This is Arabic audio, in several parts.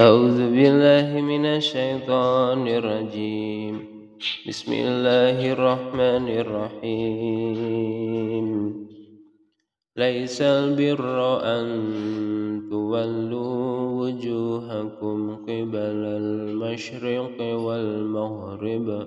أعوذ بالله من الشيطان الرجيم. بسم الله الرحمن الرحيم. ليس البر أن تولوا وجوهكم قبل المشرق والمغرب.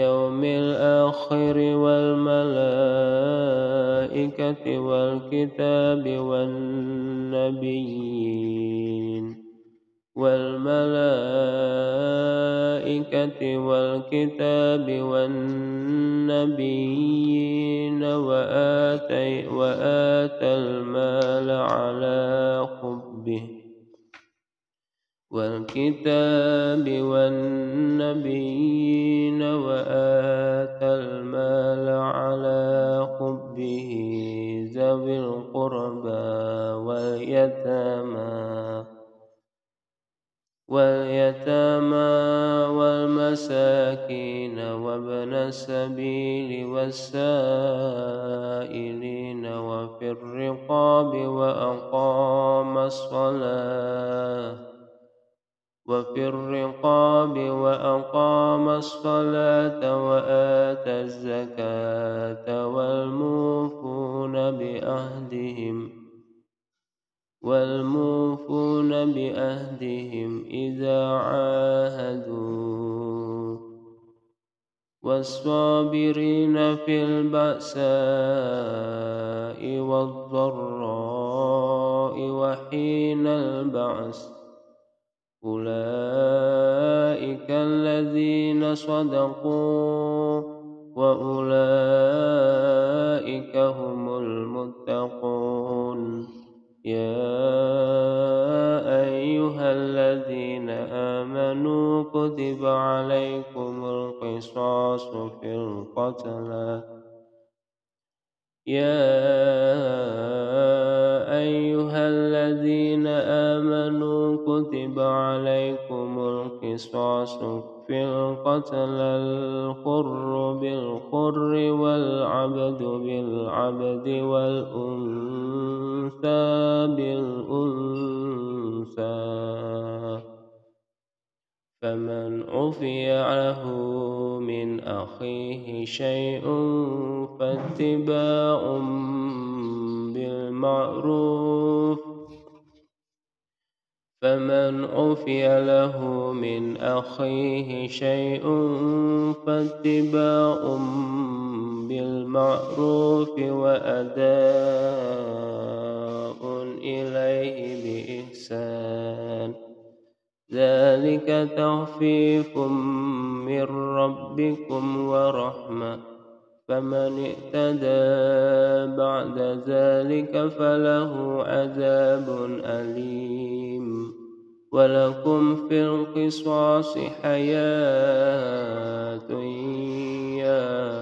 الآخر والملائكة والكتاب والنبيين والملائكة والكتاب والنبيين وآتي وآتى المال على حبه والكتاب والنبيين واليتامى واليتامى والمساكين وابن السبيل والسائلين وفي الرقاب وأقام الصلاة وفي الرقاب وأقام الصلاة وآتى الزكاة والموفون بأهدهم والموفون بأهدهم إذا عاهدوا. والصابرين في البأساء والضراء وحين البعث. أولئك الذين صدقوا وأولئك القتلى يا أيها الذين آمنوا كتب عليكم القصاص في القتل الحر بالحر والعبد بالعبد والأنثى بالأنثى. فمن عفي له أخيه شيء فاتباع بالمعروف فمن عفي له من أخيه شيء فاتباع بالمعروف وأداء ذلك تخفيف من ربكم ورحمة. فمن اعتدى بعد ذلك فله عذاب أليم. ولكم في القصاص حياة يا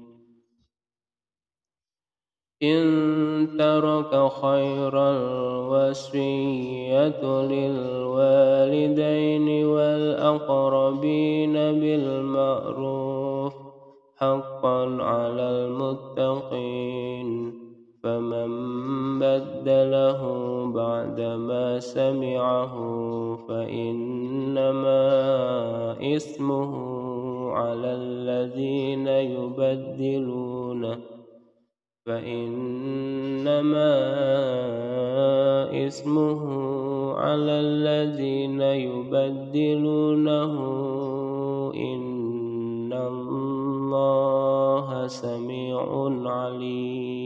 إن ترك خيرا الوصية للوالدين والأقربين بالمعروف حقا على المتقين فمن بدله بعدما سمعه فإنما إثمه على الذين يبدلونه. فإنما إسمه على الذين يبدلونه إن الله سميع عليم.